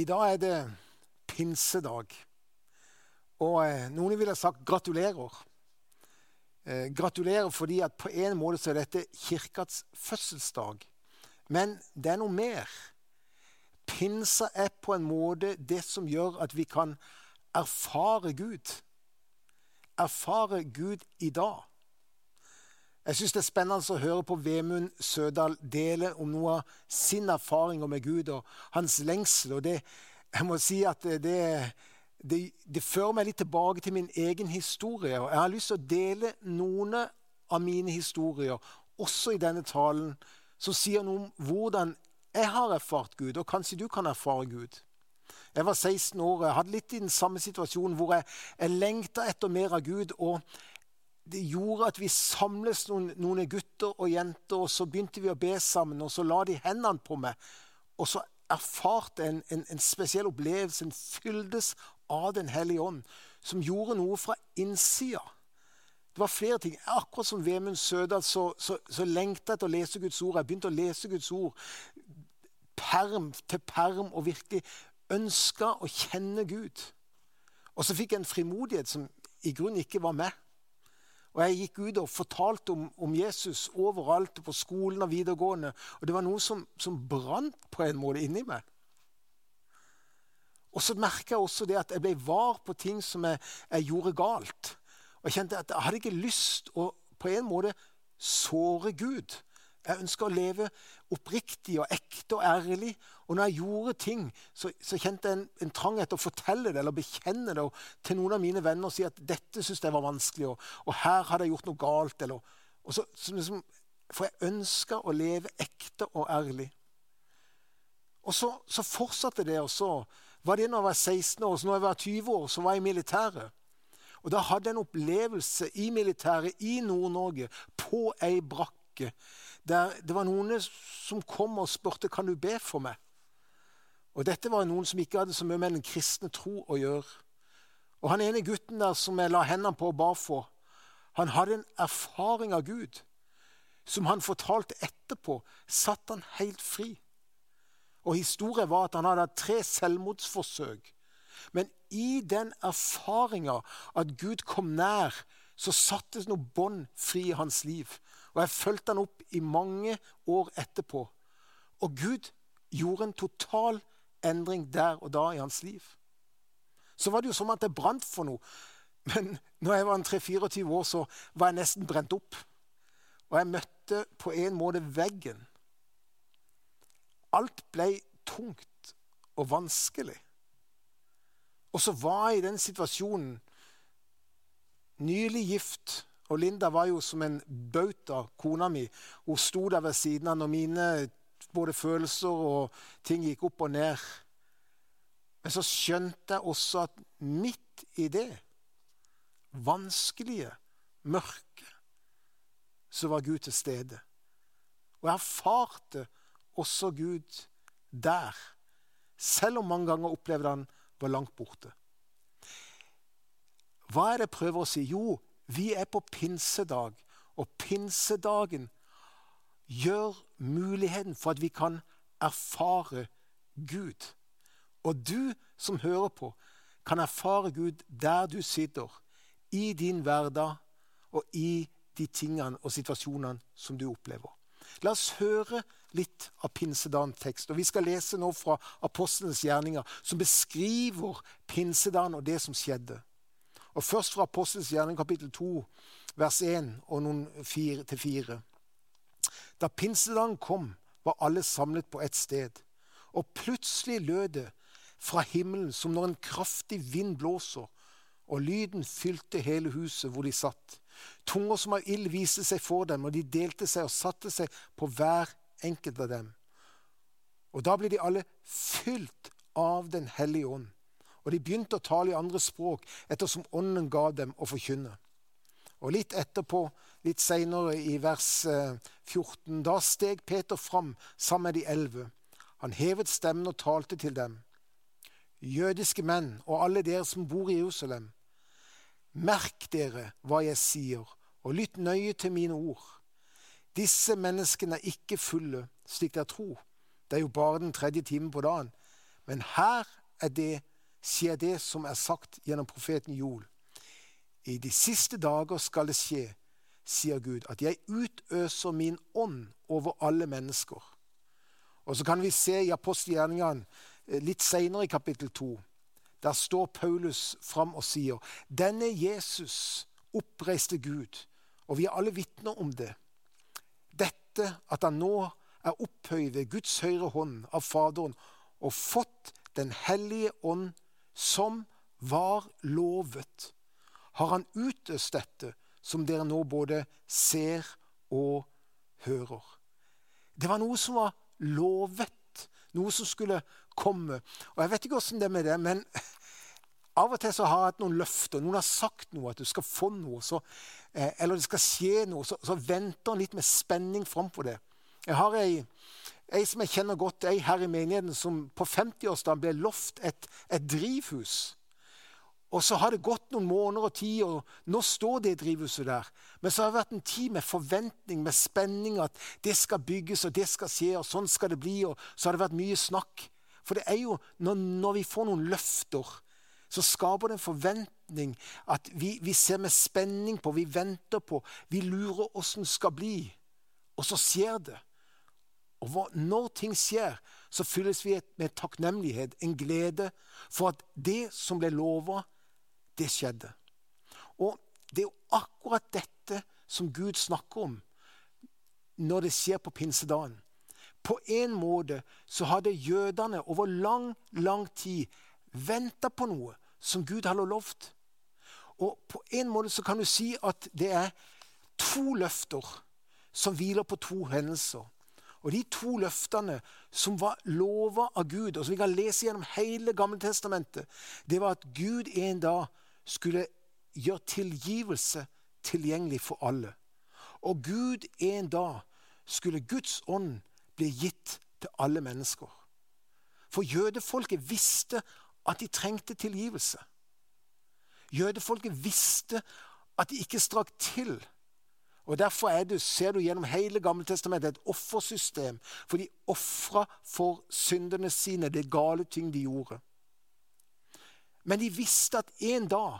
I dag er det pinsedag. Og eh, noen ville sagt gratulerer. Eh, gratulerer fordi at på en måte så er dette kirkas fødselsdag. Men det er noe mer. Pinsa er på en måte det som gjør at vi kan erfare Gud. Erfare Gud i dag. Jeg syns det er spennende å høre på Vemund Sødal dele om noe av sin erfaringer med Gud og hans lengsel. Og det, jeg må si at det, det, det, fører meg litt tilbake til min egen historie. Og jeg har lyst til å dele noen av mine historier, også i denne talen, som sier noe om hvordan jeg har erfart Gud, og kanskje du kan erfare Gud. Jeg var 16 år, jeg hadde litt i den samme situasjonen hvor jeg, jeg lengta etter mer av Gud. og det gjorde at vi samles noen, noen, gutter og jenter, og så begynte vi å be sammen. Og så la de hendene på meg, og så erfarte jeg en, en, en spesiell opplevelse. En fyldes av Den hellige ånd, som gjorde noe fra innsida. Det var flere ting. Akkurat som Vemund Sødal så, så, så lengta jeg etter å lese Guds ord. Jeg begynte å lese Guds ord perm til perm og virkelig ønska å kjenne Gud. Og så fikk jeg en frimodighet som i grunnen ikke var med. Og Jeg gikk ut og fortalte om, om, Jesus overalt, på skolen og videregående. Og det var noe som, som brant på en måte inni meg. Og så merka jeg også det at jeg ble var på ting som jeg, jeg, gjorde galt. Og Jeg kjente at jeg hadde ikke lyst å på en måte såre Gud. Jeg ønska å leve oppriktig og ekte og ærlig. Og når jeg gjorde ting, så, så kjente jeg en, en, trang etter å fortelle det eller bekjenne det til noen av mine venner og si at dette syntes jeg var vanskelig, og, og, her hadde jeg gjort noe galt. Eller, så, liksom, for jeg ønska å leve ekte og ærlig. Og så, så fortsatte det. Og så var det når jeg var 16 år, så når jeg var 20 år, så var jeg i militæret. Og da hadde jeg en opplevelse i militæret i Nord-Norge, på ei brakke der det var noen som kom og spurte kan du be for meg. Og Dette var noen som ikke hadde så mye med den kristne tro å gjøre. Og Han ene gutten der som jeg la hendene på og ba for, han hadde en erfaring av Gud som han fortalte etterpå, satt han helt fri. Og Historien var at han hadde hatt tre selvmordsforsøk. Men i den erfaringa at Gud kom nær, så sattes noe bånd fri i hans liv. Og jeg fulgte han opp i mange år etterpå. Og Gud gjorde en total endring der og da i hans liv. Så var det jo som at det brant for noe. Men når jeg var 3-24 år, så var jeg nesten brent opp. Og jeg møtte på en måte veggen. Alt ble tungt og vanskelig. Og så var jeg i den situasjonen, nylig gift og Linda var jo som en bauta, kona mi. Hun sto der ved siden av når mine både følelser og ting gikk opp og ned. Men så skjønte jeg også at midt i det vanskelige, mørke, så var Gud til stede. Og jeg erfarte også Gud der, selv om mange ganger opplevde han var langt borte. Hva er det jeg prøver å si? Jo, vi er på pinsedag, og pinsedagen gjør muligheten for at vi kan erfare Gud. Og du som hører på, kan erfare Gud der du sitter, i din hverdag og i de tingene og situasjonene som du opplever. La oss høre litt av pinsedagens tekst. og Vi skal lese nå fra apostlenes gjerninger, som beskriver pinsedagen og det som skjedde. Og Først fra Apostels gjerning kapittel 2, vers 1 og noen 4-4. Da pinsedagen kom, var alle samlet på ett sted. Og plutselig lød det fra himmelen som når en kraftig vind blåser, og lyden fylte hele huset hvor de satt. Tunger som av ild viste seg for dem, og de delte seg og satte seg på hver enkelt av dem. Og da ble de alle fylt av Den hellige ånd og de begynte å tale i andre språk ettersom Ånden ga dem å forkynne. Og Litt etterpå, litt seinere i vers 14, eh, da steg Peter fram sammen med de elleve. Han hevet stemmen og talte til dem. Jødiske menn og alle dere som bor i Jerusalem. Merk dere hva jeg sier, og lytt nøye til mine ord. Disse menneskene er ikke fulle, slik dere tror. Det er jo bare den tredje timen på dagen. Men her er det, skjer det som er sagt gjennom profeten Joel. I de siste dager skal det skje, sier Gud, at jeg utøser min ånd over alle mennesker. Og så kan vi se i apostelgjerningene eh, litt senere i kapittel 2. Der står Paulus fram og sier denne Jesus oppreiste Gud, og vi er alle vitner om det. Dette at han nå er opphøyd ved Guds høyre hånd av Faderen og fått Den hellige ånd som var lovet, har han utøst dette som dere nå både ser og hører. Det var noe som var lovet, noe som skulle komme. Og Jeg vet ikke åssen det er med det, men av og til så har jeg hatt noen løfter. Noen har sagt noe, at du skal få noe, så, eh, eller det skal skje noe. Så, så venter en litt med spenning framfor det. Jeg har ei, ei, som jeg kjenner godt, ei her i menigheten som på 50-årsdagen ble lovt et, et drivhus. Og så har det gått noen måneder og tid, og nå står det drivhuset der. Men så har det vært en tid med forventning, med spenning, at det skal bygges, og det skal skje, og sånn skal det bli. Og så har det vært mye snakk. For det er jo når, når vi får noen løfter, så skaper det en forventning at vi, vi ser med spenning på, vi venter på, vi lurer åssen det skal bli. Og så skjer det. Og når ting skjer, så fylles vi med takknemlighet, en glede, for at det som ble lova, det skjedde. Og det er jo akkurat dette som Gud snakker om når det skjer på pinsedagen. På en måte så hadde jødene over lang, lang tid venta på noe som Gud hadde lovt. Og på en måte så kan du si at det er to løfter som hviler på to hendelser. Og de to løftene som var lova av Gud, og som vi kan lese gjennom hele Gammeltestamentet, det var at Gud en dag skulle gjøre tilgivelse tilgjengelig for alle. Og Gud en dag skulle Guds ånd bli gitt til alle mennesker. For jødefolket visste at de trengte tilgivelse. Jødefolket visste at de ikke strakk til. Og Derfor er det, ser du gjennom hele Gammeltestamentet et offersystem. For de ofra for syndene sine, det gale ting de gjorde. Men de visste at en dag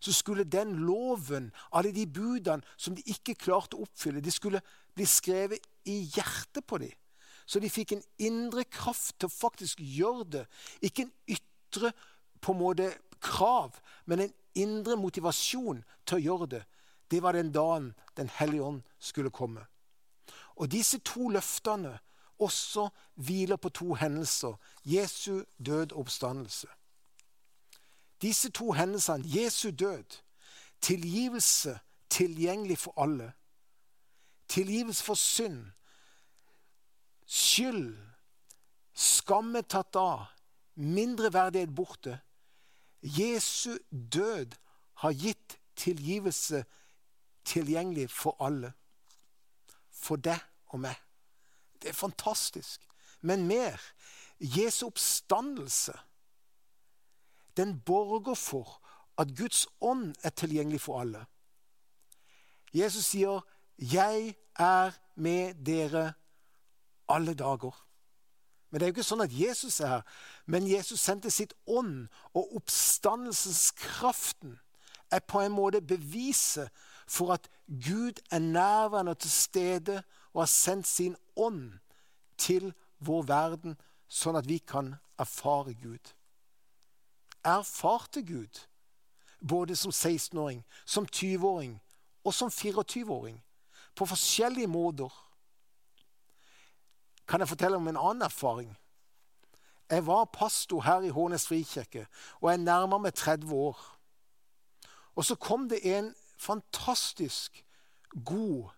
så skulle den loven, alle de budene som de ikke klarte å oppfylle, de skulle bli skrevet i hjertet på dem. Så de fikk en indre kraft til å faktisk gjøre det. Ikke en ytre på en måte krav, men en indre motivasjon til å gjøre det. Det var den dagen Den hellige ånd skulle komme. Og disse to løftene også hviler på to hendelser. Jesu død og oppstandelse. Disse to hendelsene, Jesu død, tilgivelse tilgjengelig for alle, tilgivelse for synd, skyld, skamme tatt av, mindreverdighet borte. Jesu død har gitt tilgivelse tilgjengelig for alle. For deg og meg. Det er fantastisk. Men mer. Jesu oppstandelse den borger for at Guds ånd er tilgjengelig for alle. Jesus sier, 'Jeg er med dere alle dager'. Men det er jo ikke sånn at Jesus er her. Men Jesus sendte sitt ånd, og oppstandelseskraften er på en måte beviset for at Gud er nærværende til stede og har sendt sin ånd til vår verden, sånn at vi kan erfare Gud erfarte Gud, både som 16-åring, som 20-åring og som 24-åring, på forskjellige måter. Kan jeg fortelle om en annen erfaring? Jeg var pastor her i Hånes frikirke, og jeg nærma meg 30 år. Og så kom det en fantastisk god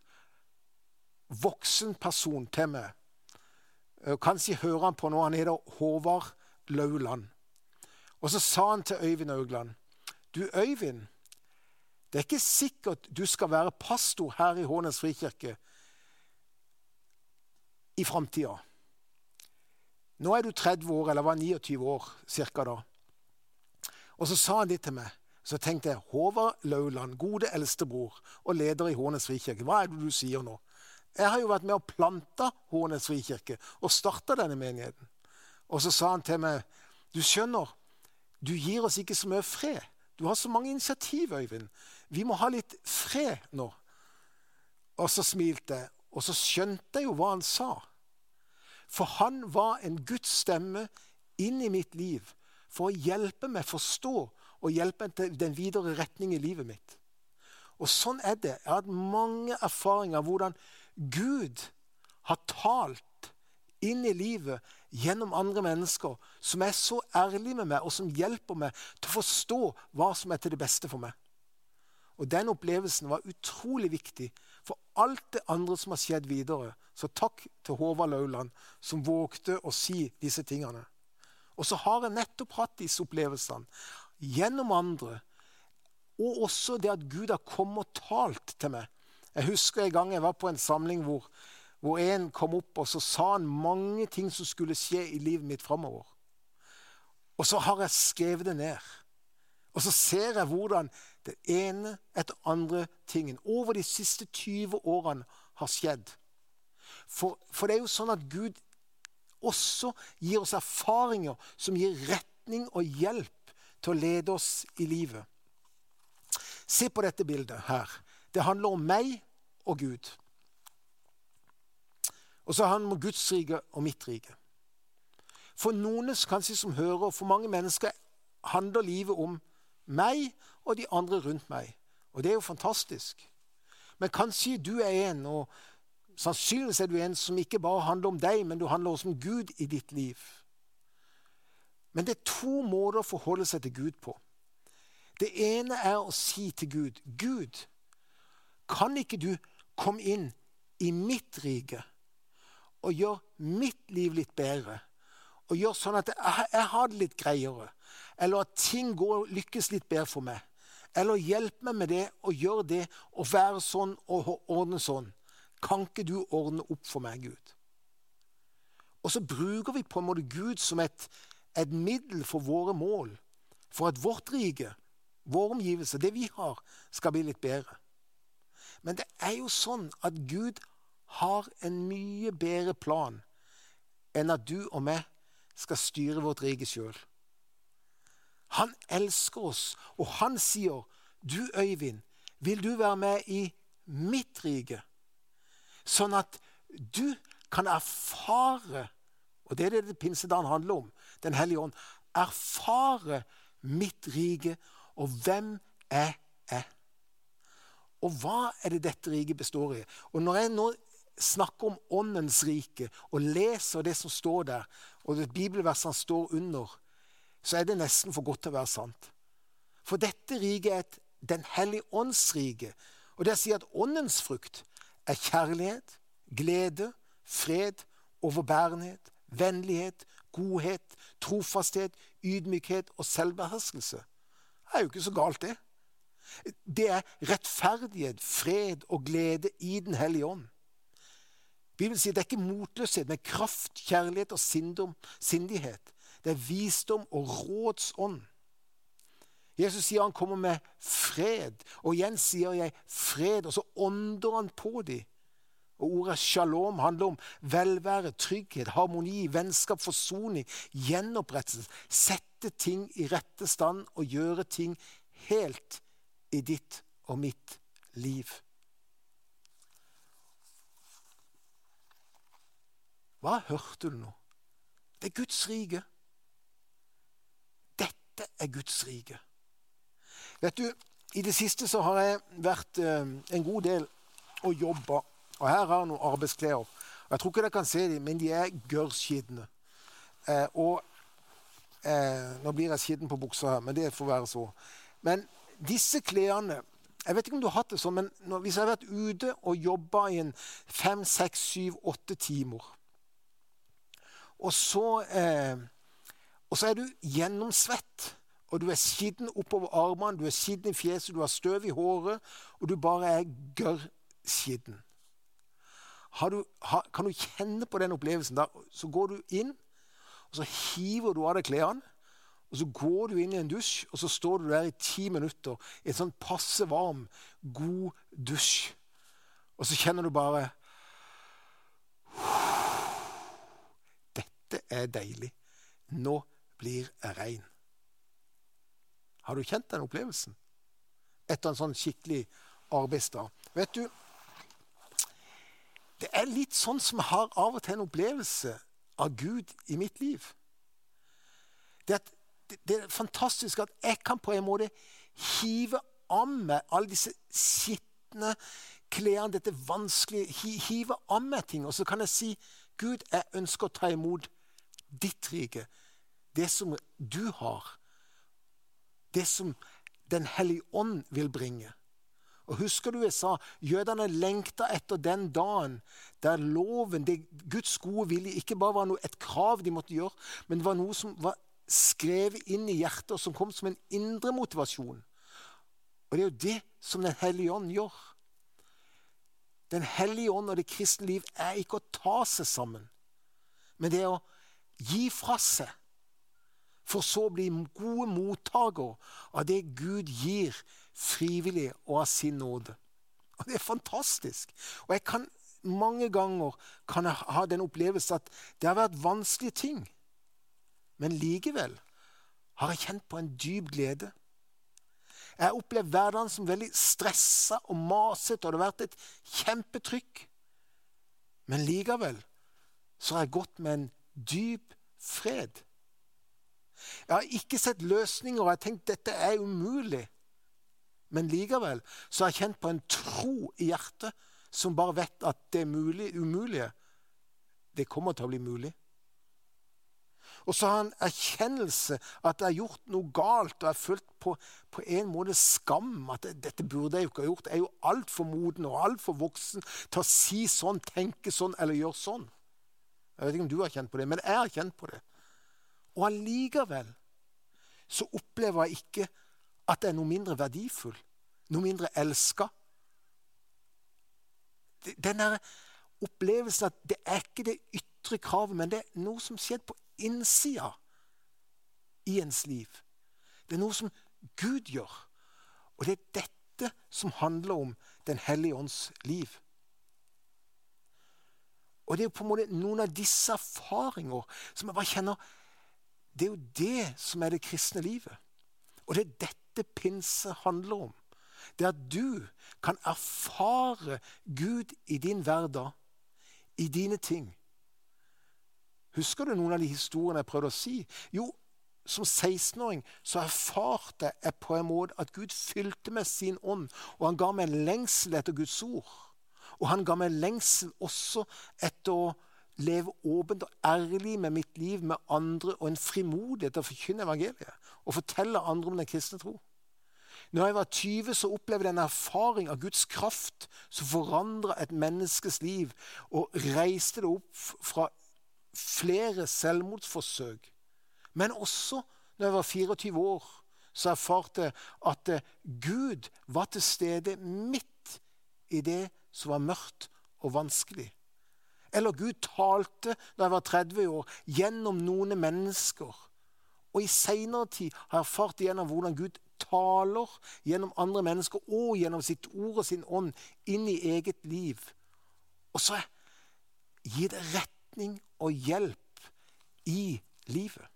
voksen person til meg. Kanskje hører han på nå. Han heter Håvard Lauland. Og så sa han til Øyvind Augland Du, Øyvind, det er ikke sikkert du skal være pastor her i Hånes frikirke i framtida. Nå er du 30 år, eller var 29 år cirka da. Og så sa han det til meg. Så tenkte jeg Håvard Lauland, gode eldstebror og leder i Hånes frikirke. Hva er det du sier nå? Jeg har jo vært med og planta Hånes frikirke og starta denne menigheten. Og så sa han til meg Du skjønner, du gir oss ikke så mye fred. Du har så mange initiativ, Øyvind. Vi må ha litt fred nå. Og så smilte jeg, og så skjønte jeg jo hva han sa. For han var en Guds stemme inn i mitt liv for å hjelpe meg forstå og hjelpe meg til den videre retning i livet mitt. Og sånn er det. Jeg har hatt mange erfaringer av hvordan Gud har talt inn i livet gjennom andre mennesker som er så ærlige med meg, og som hjelper meg til å forstå hva som er til det beste for meg. Og Den opplevelsen var utrolig viktig for alt det andre som har skjedd videre. Så takk til Håvard Lauland, som vågte å si disse tingene. Og så har jeg nettopp hatt disse opplevelsene gjennom andre. Og også det at Gud har kommet og talt til meg. Jeg husker en gang jeg var på en samling hvor hvor en kom opp og så sa han mange ting som skulle skje i livet mitt framover. Og så har jeg skrevet det ned. Og så ser jeg hvordan det ene etter andre tingen over de siste 20 årene har skjedd. For, for det er jo sånn at Gud også gir oss erfaringer som gir retning og hjelp til å lede oss i livet. Se på dette bildet her. Det handler om meg og Gud. Og så handler det om Guds rike og mitt rike. For noen kanskje som hører, for mange mennesker handler livet om meg og de andre rundt meg. Og det er jo fantastisk. Men kanskje du er en, og sannsynligvis er du en som ikke bare handler om deg, men du handler også om Gud i ditt liv. Men det er to måter å forholde seg til Gud på. Det ene er å si til Gud Gud, kan ikke du komme inn i mitt rike? og gjøre mitt liv litt bedre. Og gjøre sånn at jeg, har det litt greiere. Eller at ting går, lykkes litt bedre for meg. Eller hjelp meg med det og gjør det og være sånn og ordne sånn. Kan ikke du ordne opp for meg, Gud? Og så bruker vi på en måte Gud som et, et middel for våre mål. For at vårt rike, våre omgivelser, det vi har, skal bli litt bedre. Men det er jo sånn at Gud har en mye bedre plan enn at du og meg skal styre vårt rike sjøl. Han elsker oss, og han sier, 'Du, Øyvind, vil du være med i mitt rike?' Sånn at du kan erfare Og det er det det pinsedagen handler om. Den hellige ånd. Erfare mitt rike, og hvem jeg er. Og hva er det dette riket består i? Og Når jeg nå snakker om åndens rike og leser det som står der, og det bibelversene står under, så er det nesten for godt til å være sant. For dette riket er et Den hellige ånds rike. Og det sier at åndens frukt er kjærlighet, glede, fred, overbærenhet, vennlighet, godhet, trofasthet, ydmykhet og selvbeherskelse. Det er jo ikke så galt, det. Det er rettferdighet, fred og glede i Den hellige ånd. Bibelen sier det er ikke motløshet, men kraft, kjærlighet og sindom, sindighet. Det er visdom og rådsånd. Jesus sier han kommer med fred. Og igjen sier jeg fred, og så ånder han på dem. Og Ordet shalom handler om velvære, trygghet, harmoni, vennskap, forsoning, gjenopprettelse. Sette ting i rette stand og gjøre ting helt i ditt og mitt liv. Hva hørte du nå? Det er Guds rike. Dette er Guds rike. Vet du, I det siste så har jeg vært eh, en god del og jobba. Og her har han noen arbeidsklær. Jeg tror ikke dere kan se dem, men de er gørrskitne. Eh, og eh, Nå blir jeg skitten på buksa her, men det får være så. Men disse klærne jeg vet ikke om du har hatt det sånn, men når, Hvis jeg har vært ute og jobba i en fem, seks, syv, åtte timer og så, eh, og så er du gjennomsvett. Og du er skitten oppover armene, du er skitten i fjeset, du har støv i håret, og du bare er gørrskitten. Kan du kjenne på den opplevelsen? der? så går du inn, og så hiver du av deg klærne. Og så går du inn i en dusj, og så står du der i ti minutter i en sånn passe varm, god dusj. Og så kjenner du bare Dette er deilig. Nå blir jeg rein. Har du kjent den opplevelsen? Etter en sånn skikkelig arbeidsdag. Vet du, det er litt sånn som jeg har av og til en opplevelse av Gud i mitt liv. Det, at, det er fantastisk at jeg kan på en måte hive av meg alle disse skitne klærne, dette vanskelige Hive av meg ting. Og så kan jeg si, Gud, jeg ønsker å ta imot ditt rike. Det som du har. Det som Den hellige ånd vil bringe. Og Husker du jeg sa jødene lengta etter den dagen der loven, det Guds gode vilje, ikke bare var noe, et krav de måtte gjøre, men det var noe som var skrevet inn i hjertet, og som kom som en indre motivasjon. Og det er jo det som Den hellige ånd gjør. Den hellige ånd og det kristne liv er ikke å ta seg sammen, men det er å gi fra seg. For så å bli gode mottaker av det Gud gir frivillig og av sin nåde. Og Det er fantastisk. Og jeg kan mange ganger kan jeg ha den opplevelse at det har vært vanskelige ting. Men likevel har jeg kjent på en dyp glede. Jeg har opplevd hverdagen som veldig stressa og masete, og det har vært et kjempetrykk. Men likevel så har jeg gått med en dyp fred. Jeg har ikke sett løsninger, og jeg har tenkt dette er umulig. Men likevel så har jeg kjent på en tro i hjertet som bare vet at det mulig, umulige, det kommer til å bli mulig. Og så har han erkjennelse at jeg har gjort noe galt, og har følt på, på en måte skam. At det, dette burde jeg jo ikke ha gjort. Jeg er jo altfor moden og altfor voksen til å si sånn, tenke sånn eller gjøre sånn. Jeg vet ikke om du har kjent på det, men jeg har kjent på det. Og allikevel så opplever jeg ikke at det er noe mindre verdifull, noe mindre elska. Den der opplevelsen at det er ikke det ytre kravet, men det er noe som skjedde på innsida i ens liv. Det er noe som Gud gjør. Og det er dette som handler om Den hellige ånds liv. Og det er jo på en måte noen av disse erfaringer som jeg bare kjenner Det er jo det som er det kristne livet. Og det er dette dette pinse handler om. Det at du kan erfare Gud i din hverdag, i dine ting. Husker du noen av de historiene jeg prøvde å si? Jo, som 16-åring så erfarte jeg på en måte at Gud fylte med sin ånd, og han ga meg en lengsel etter Guds ord. Og han ga meg en lengsel også etter å leve åpent og ærlig med mitt liv med andre, og en frimodighet til å forkynne evangeliet og fortelle andre om den kristne tro. Når jeg var 20, så opplevde jeg en erfaring av Guds kraft som forandra et menneskes liv og reiste det opp fra flere selvmordsforsøk. Men også når jeg var 24 år, så erfarte jeg at eh, Gud var til stede midt i det som var mørkt og vanskelig. Eller Gud talte da jeg var 30 år, gjennom noen mennesker. Og i seinere tid har jeg erfart igjennom hvordan Gud taler gjennom andre mennesker og gjennom sitt ord og sin ånd inn i eget liv. Og så gir det retning og hjelp i livet.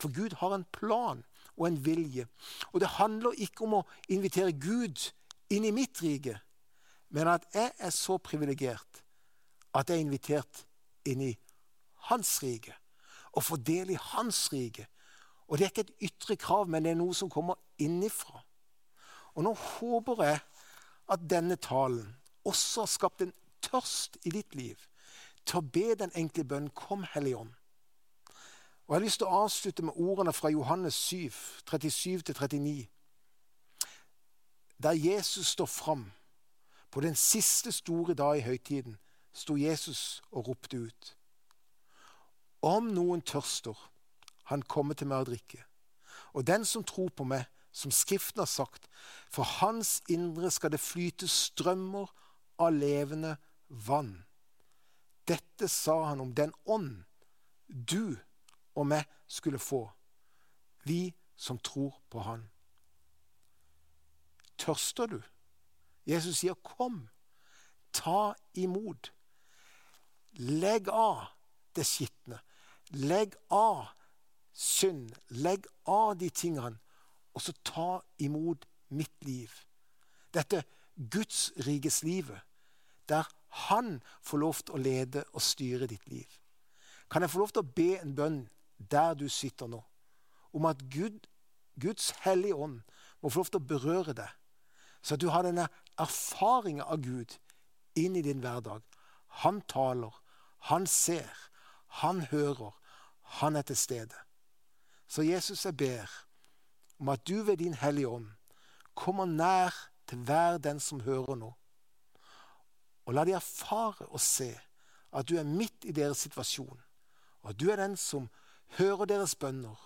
For Gud har en plan og en vilje. Og det handler ikke om å invitere Gud inn i mitt rike, men at jeg er så privilegert at jeg er invitert inn i hans rike og får del i hans rike og det er ikke et ytre krav, men det er noe som kommer innifra. Og nå håper jeg at denne talen også har skapt en tørst i ditt liv til å be den enkle bønnen 'Kom, Hellige Ånd'. Og Jeg har lyst til å avslutte med ordene fra Johannes 7, 37-39, der Jesus står fram. På den siste store dag i høytiden sto Jesus og ropte ut. Om noen tørster, han kommer til meg å drikke. Og den som tror på meg, som Skriften har sagt, for hans indre skal det flyte strømmer av levende vann. Dette sa han om den ånd du og meg skulle få, vi som tror på Han. Tørster du? Jesus sier, 'Kom, ta imot'. Legg av det skitne. Legg av synd. Legg av de tingene, og så ta imot mitt liv. Dette Guds rikes livet, der Han får lov til å lede og styre ditt liv. Kan jeg få lov til å be en bønn der du sitter nå, om at Gud, Guds hellige ånd må få lov til å berøre deg, så at du har denne erfaringen av Gud inn i din hverdag. Han taler, han ser, han hører, han er til stede. Så Jesus, jeg ber om at du ved din Hellige Ånd kommer nær til hver den som hører nå. Og la de erfare og se at du er midt i deres situasjon, og at du er den som hører deres bønner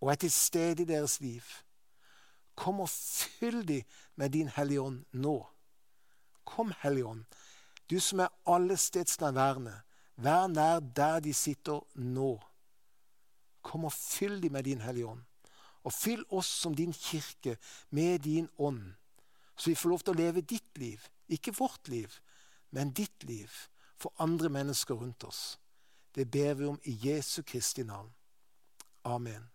og er til stede i deres liv. Kom og fyll de med din Hellige Ånd nå. Kom, Hellige Ånd, du som er allestedsnærværende. Vær nær der de sitter nå. Kom og fyll dem med din Hellige Ånd. Og fyll oss som din kirke med din ånd, så vi får lov til å leve ditt liv. Ikke vårt liv, men ditt liv for andre mennesker rundt oss. Det ber vi om i Jesu Kristi navn. Amen.